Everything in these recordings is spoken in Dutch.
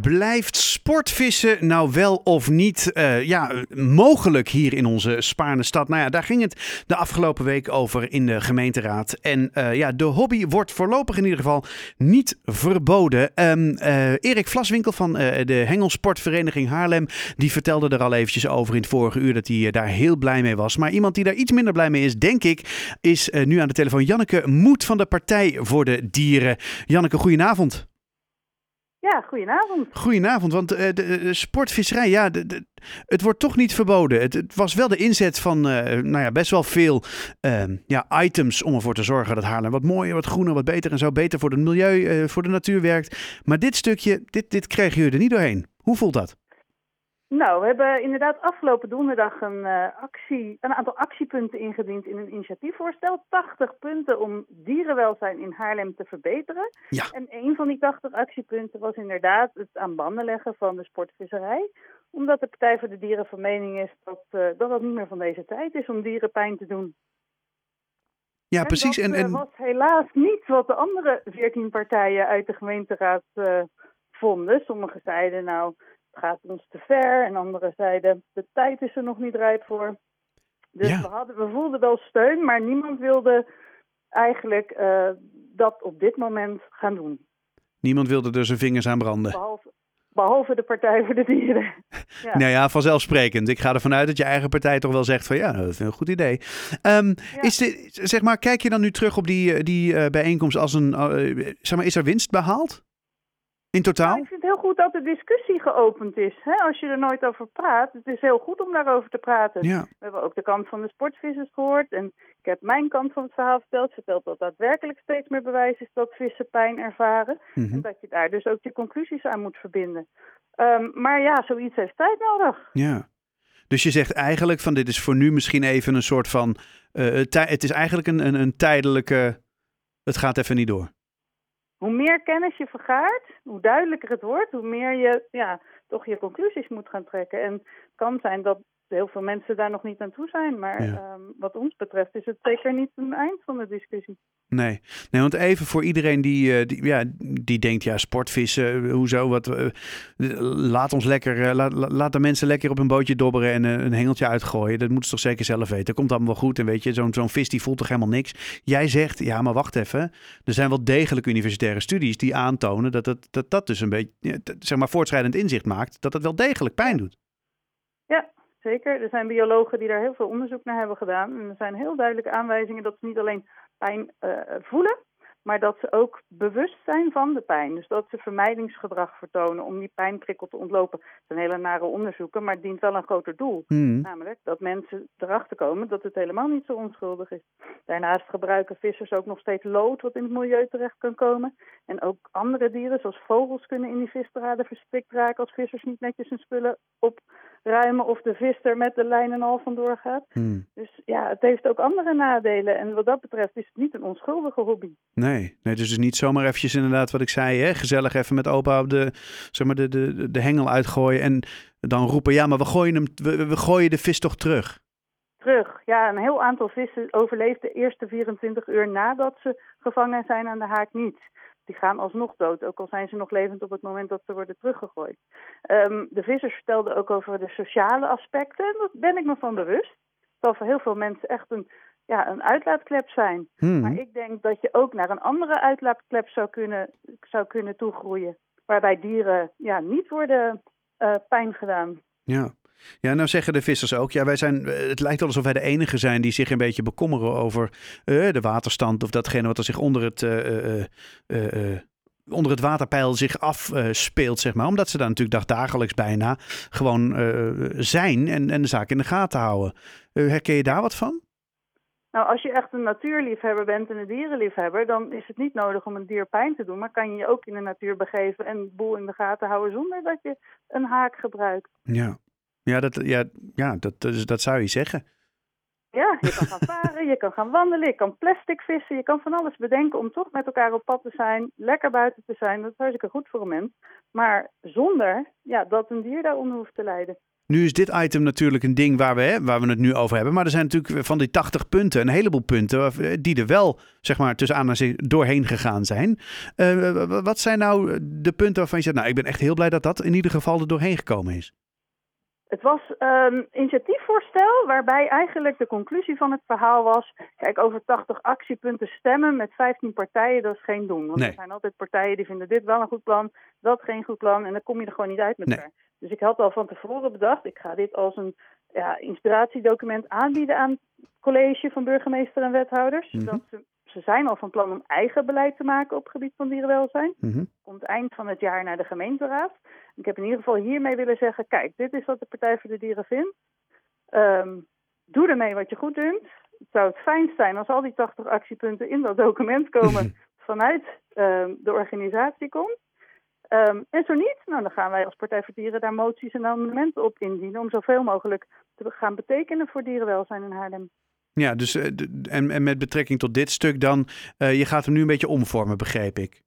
Blijft sportvissen nou wel of niet uh, ja, mogelijk hier in onze Spaarne stad? Nou ja, daar ging het de afgelopen week over in de gemeenteraad. En uh, ja, de hobby wordt voorlopig in ieder geval niet verboden. Um, uh, Erik Vlaswinkel van de Hengelsportvereniging Haarlem, die vertelde er al eventjes over in het vorige uur dat hij daar heel blij mee was. Maar iemand die daar iets minder blij mee is, denk ik, is nu aan de telefoon Janneke Moed van de Partij voor de Dieren. Janneke, goedenavond. Ja, goedenavond. Goedenavond, want uh, de, sportvisserij, ja, de, het wordt toch niet verboden. Het, het was wel de inzet van uh, nou ja, best wel veel uh, ja, items om ervoor te zorgen dat Haarlem wat mooier, wat groener, wat beter en zo beter voor het milieu, eh, voor de natuur werkt. Maar dit stukje, dit, dit kregen jullie er niet doorheen. Hoe voelt dat? Nou, we hebben inderdaad afgelopen donderdag een, uh, actie, een aantal actiepunten ingediend in een initiatiefvoorstel. 80 punten om dierenwelzijn in Haarlem te verbeteren. Ja. En een van die 80 actiepunten was inderdaad het aan banden leggen van de sportvisserij. Omdat de Partij voor de Dieren van mening is dat, uh, dat het niet meer van deze tijd is om dieren pijn te doen. Ja, en precies. Dat en, en... was helaas niet wat de andere 14 partijen uit de gemeenteraad uh, vonden. Sommigen zeiden nou gaat ons te ver. En anderen zeiden, de tijd is er nog niet rijp voor. Dus ja. we, hadden, we voelden wel steun, maar niemand wilde eigenlijk uh, dat op dit moment gaan doen. Niemand wilde er zijn vingers aan branden. Behalve, behalve de Partij voor de Dieren. ja. Nou ja, vanzelfsprekend. Ik ga ervan uit dat je eigen partij toch wel zegt van ja, dat is een goed idee. Um, ja. is de, zeg maar, kijk je dan nu terug op die, die uh, bijeenkomst als een, uh, zeg maar, is er winst behaald? In totaal? Ik vind het heel goed dat de discussie geopend is. Hè? Als je er nooit over praat, het is heel goed om daarover te praten. Ja. We hebben ook de kant van de sportvissers gehoord. En ik heb mijn kant van het verhaal verteld. Verteld dat daadwerkelijk steeds meer bewijs is dat vissen pijn ervaren. Mm En dat je daar dus ook je conclusies aan moet verbinden. Um, maar ja, zoiets heeft tijd nodig. Ja. Dus je zegt eigenlijk van dit is voor nu misschien even een soort van... Uh, het is eigenlijk een, een, een tijdelijke... Het gaat even niet door. Hoe meer kennis je vergaart, hoe duidelijker het wordt, hoe meer je ja, toch je conclusies moet gaan trekken. En het kan zijn dat heel veel mensen daar nog niet aan toe zijn. Maar ja. um, wat ons betreft is het zeker niet een eind van de discussie. Nee, nee want even voor iedereen die, uh, die, ja, die denkt, ja, sportvissen, hoezo, wat, uh, laat ons lekker, uh, laat, laat de mensen lekker op een bootje dobberen en een hengeltje uitgooien. Dat moeten ze toch zeker zelf weten. Dat komt allemaal wel goed en weet je, zo'n zo'n vis die voelt toch helemaal niks. Jij zegt, ja, maar wacht even, er zijn wel degelijk universitaire studies die aantonen dat dat, dat, dat dus een beetje, zeg maar, voortschrijdend inzicht maakt, dat het wel degelijk pijn doet. Ja, Zeker, er zijn biologen die daar heel veel onderzoek naar hebben gedaan. En er zijn heel duidelijke aanwijzingen dat ze niet alleen pijn uh, voelen, maar dat ze ook bewust zijn van de pijn. Dus dat ze vermijdingsgedrag vertonen om die pijnprikkel te ontlopen. Het zijn hele nare onderzoeken, maar het dient wel een groter doel. Mm. Namelijk dat mensen erachter komen dat het helemaal niet zo onschuldig is. Daarnaast gebruiken vissers ook nog steeds lood wat in het milieu terecht kan komen. En ook andere dieren, zoals vogels, kunnen in die visdraden verstrikt raken als vissers niet netjes hun spullen opruimen of de vis er met de lijn en al vandoor gaat. Mm. Dus ja, het heeft ook andere nadelen. En wat dat betreft is het niet een onschuldige hobby. Nee, nee dus niet zomaar eventjes inderdaad wat ik zei, hè? gezellig even met opa op de, zeg maar de, de, de hengel uitgooien en dan roepen, ja, maar we gooien, hem, we, we gooien de vis toch terug. Terug, ja, een heel aantal vissen overleeft de eerste 24 uur nadat ze gevangen zijn aan de haak niet. Die gaan alsnog dood, ook al zijn ze nog levend op het moment dat ze worden teruggegooid. Um, de vissers vertelden ook over de sociale aspecten, en daar ben ik me van bewust. Dat voor heel veel mensen echt een ja, een uitlaatklep zijn. Hmm. Maar ik denk dat je ook naar een andere uitlaatklep zou kunnen, zou kunnen toegroeien. Waarbij dieren ja, niet worden uh, pijn gedaan. Ja. Ja, nou zeggen de vissers ook. Ja, wij zijn, het lijkt wel alsof wij de enige zijn die zich een beetje bekommeren over uh, de waterstand. Of datgene wat er zich onder het, uh, onder het waterpeil zich afspeelt, zeg maar. Omdat ze daar natuurlijk dagdagelijks bijna gewoon zijn en, en de zaak in de gaten houden. herken je daar wat van? Nou, als je echt een natuurliefhebber bent en een dierenliefhebber, dan is het niet nodig om een dier pijn te doen. Maar kan je je ook in de natuur begeven en boel in de gaten houden zonder dat je een haak gebruikt. Ja, ja, dat, ja, ja dat, dat, dat zou je zeggen. Ja, je kan gaan varen, je kan gaan wandelen, je kan plastic vissen, je kan van alles bedenken om toch met elkaar op pad te zijn, lekker buiten te zijn. Dat is hartstikke goed voor een mens. Maar zonder ja, dat een dier daaronder hoeft te lijden. Nu is dit item natuurlijk een ding waar we, hè, waar we het nu over hebben. Maar er zijn natuurlijk van die 80 punten een heleboel punten eh, die er wel, zeg maar, tussen aan doorheen gegaan zijn. Uh, wat zijn nou de punten waarvan je zegt, nou, ik ben echt heel blij dat dat in ieder geval er doorheen gekomen is? Het was een um, initiatiefvoorstel waarbij eigenlijk de conclusie van het verhaal was... kijk, over 80 actiepunten stemmen met 15 partijen, dat is geen doen. Want er zijn altijd partijen die vinden dit wel een goed plan, dat geen goed plan... en dan kom je er gewoon niet uit met elkaar. Dus ik had al van tevoren bedacht, ik ga dit als een ja, inspiratiedocument aanbieden aan het college van burgemeester en wethouders. Mm Dat ze, ze zijn al van plan om eigen beleid te maken op het gebied van dierenwelzijn. Mm Komt eind van het jaar naar de gemeenteraad. Ik heb in ieder geval hiermee willen zeggen, kijk, dit is wat de Partij voor de Dieren vindt. Um, doe ermee wat je goed vindt. Het zou het fijnst zijn als al die 80 actiepunten in dat document komen vanuit um, de organisatie komt. Um, en zo niet, nou, dan gaan wij als Partij voor Dieren daar moties en amendementen op indienen om zoveel mogelijk te gaan betekenen voor dierenwelzijn in Haarlem. Ja, dus uh, en, en met betrekking tot dit stuk dan, uh, je gaat hem nu een beetje omvormen, begreep ik.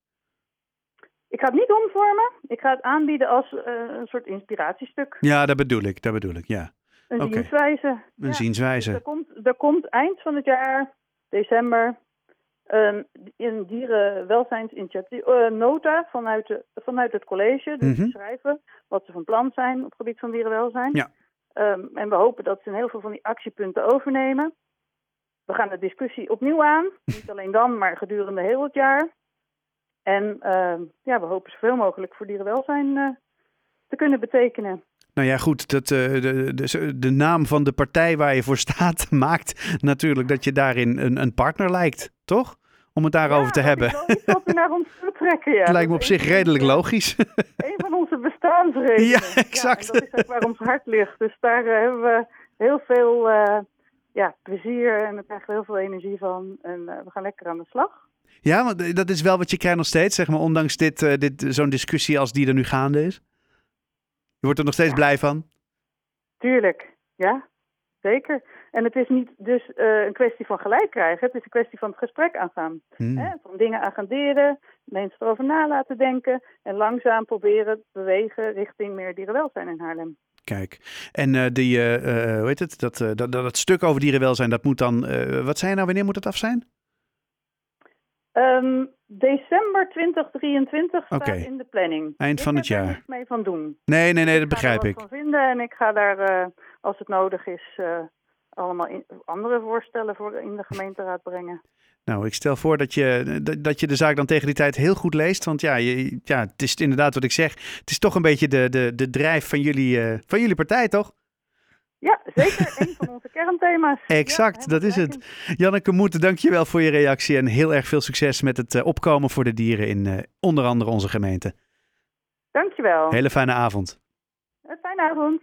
Ik ga het niet omvormen. Ik ga het aanbieden als uh, een soort inspiratiestuk. Ja, dat bedoel ik, dat bedoel ik, ja. Een okay. zienswijze. Een ja. zienswijze. Dus er, komt, er komt eind van het jaar, december, um, een dierenwelzijnsinitiatief, uh, nota vanuit, de, vanuit het college. Dus mm -hmm. schrijven wat ze van plan zijn op het gebied van dierenwelzijn. Ja. Um, en we hopen dat ze heel veel van die actiepunten overnemen. We gaan de discussie opnieuw aan. Niet alleen dan, maar gedurende heel het jaar. En uh, ja, we hopen zoveel mogelijk voor dierenwelzijn uh, te kunnen betekenen. Nou ja, goed, dat, uh, de, de, de, naam van de partij waar je voor staat maakt natuurlijk dat je daarin een, een partner lijkt, toch? Om het daarover ja, te hebben. Iets wat we naar ons toe trekken, ja. Lijkt me op zich redelijk logisch. Een van onze bestaansredenen. Ja, exact. Ja, dat is ook waar ons hart ligt. Dus daar hebben we heel veel uh, ja, plezier en daar krijgen we heel veel energie van. En we gaan lekker aan de slag. Ja, want dat is wel wat je krijgt nog steeds, zeg maar, ondanks dit, uh, dit, zo'n discussie als die er nu gaande is. Je wordt er nog steeds ja. blij van? Tuurlijk, ja, zeker. En het is niet dus uh, een kwestie van gelijk krijgen, het is een kwestie van het gesprek aangaan. Hmm. Hè? Van dingen agenderen, mensen erover na laten denken en langzaam proberen te bewegen richting meer dierenwelzijn in Haarlem. Kijk, en uh, die, uh, hoe heet het, dat, dat, dat, dat, stuk over dierenwelzijn, dat moet dan, wat zei je nou, wanneer moet het af zijn? Um, december 2023 staat okay. in de planning. Eind van ik het jaar. Ik ga er niks mee van doen. Nee, nee, nee, dat ik begrijp ga ik. van vinden en ik ga daar, als het nodig is, allemaal in, andere voorstellen voor in de gemeenteraad brengen. Nou, ik stel voor dat je, dat je de zaak dan tegen die tijd heel goed leest. Want ja, je, ja het is inderdaad wat ik zeg. Het is toch een beetje de, de, de drijf van jullie, uh, van jullie partij, toch? Ja, zeker. een van onze kernthema's. Exact, ja, dat is het. Janneke Moete, dankjewel voor je reactie en heel erg veel succes met het uh, opkomen voor de dieren in uh, onder andere onze gemeente. Dankjewel. Hele fijne avond. Een fijne avond.